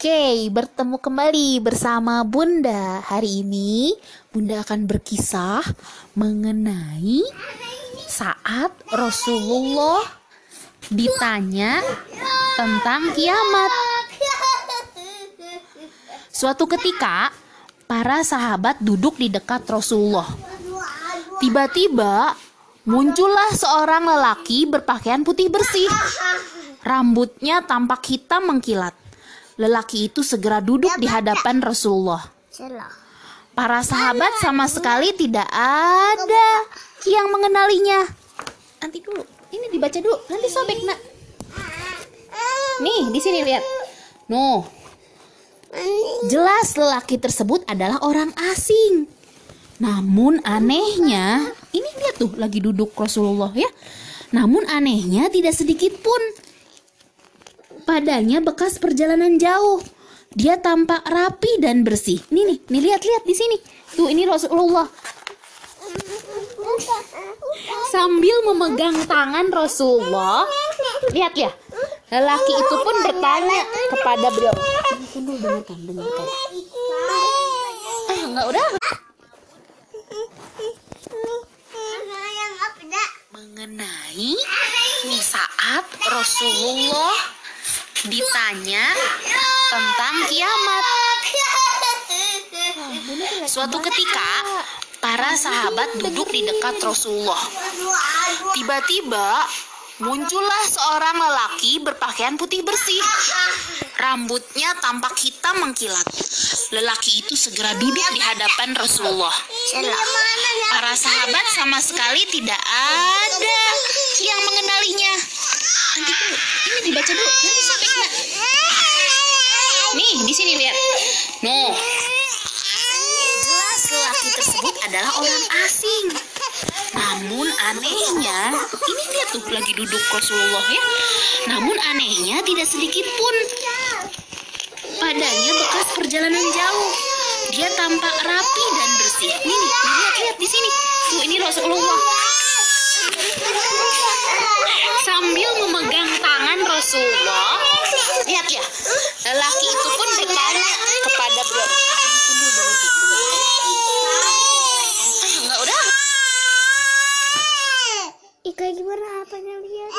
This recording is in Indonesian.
Oke, bertemu kembali bersama Bunda. Hari ini Bunda akan berkisah mengenai saat Rasulullah ditanya tentang kiamat. Suatu ketika, para sahabat duduk di dekat Rasulullah. Tiba-tiba muncullah seorang lelaki berpakaian putih bersih. Rambutnya tampak hitam mengkilat. Lelaki itu segera duduk di hadapan Rasulullah. Para sahabat sama sekali tidak ada yang mengenalinya. Nanti dulu, ini dibaca dulu, nanti sobek nak. Nih, di sini lihat. No, jelas lelaki tersebut adalah orang asing. Namun anehnya, ini lihat tuh lagi duduk Rasulullah ya. Namun anehnya tidak sedikit pun padanya bekas perjalanan jauh. Dia tampak rapi dan bersih. Nih nih, nih lihat-lihat di sini. Tuh ini Rasulullah. Sambil memegang tangan Rasulullah, lihat ya. Lelaki itu pun bertanya kepada beliau. Tunggu dengarkan, dengarkan. Ah, enggak udah. Mengenai saat Rasulullah ditanya tentang kiamat. Suatu ketika, para sahabat duduk di dekat Rasulullah. Tiba-tiba muncullah seorang lelaki berpakaian putih bersih. Rambutnya tampak hitam mengkilat. Lelaki itu segera duduk di hadapan Rasulullah. Para sahabat sama sekali tidak ada yang mengenalinya. Nanti dulu, ini dibaca dulu, nanti nak. Nih, di sini lihat. No. Jelas lelaki tersebut adalah orang asing. Namun anehnya, ini lihat tuh lagi duduk Rasulullah ya. Namun anehnya tidak sedikit pun padanya bekas perjalanan jauh. Dia tampak rapi dan bersih. Nih, nih, lihat lihat di sini. Tuh ini Rasulullah. lelaki itu pun bertanya kepada bro. Eh, enggak udah. Ika gimana? Apanya lihat?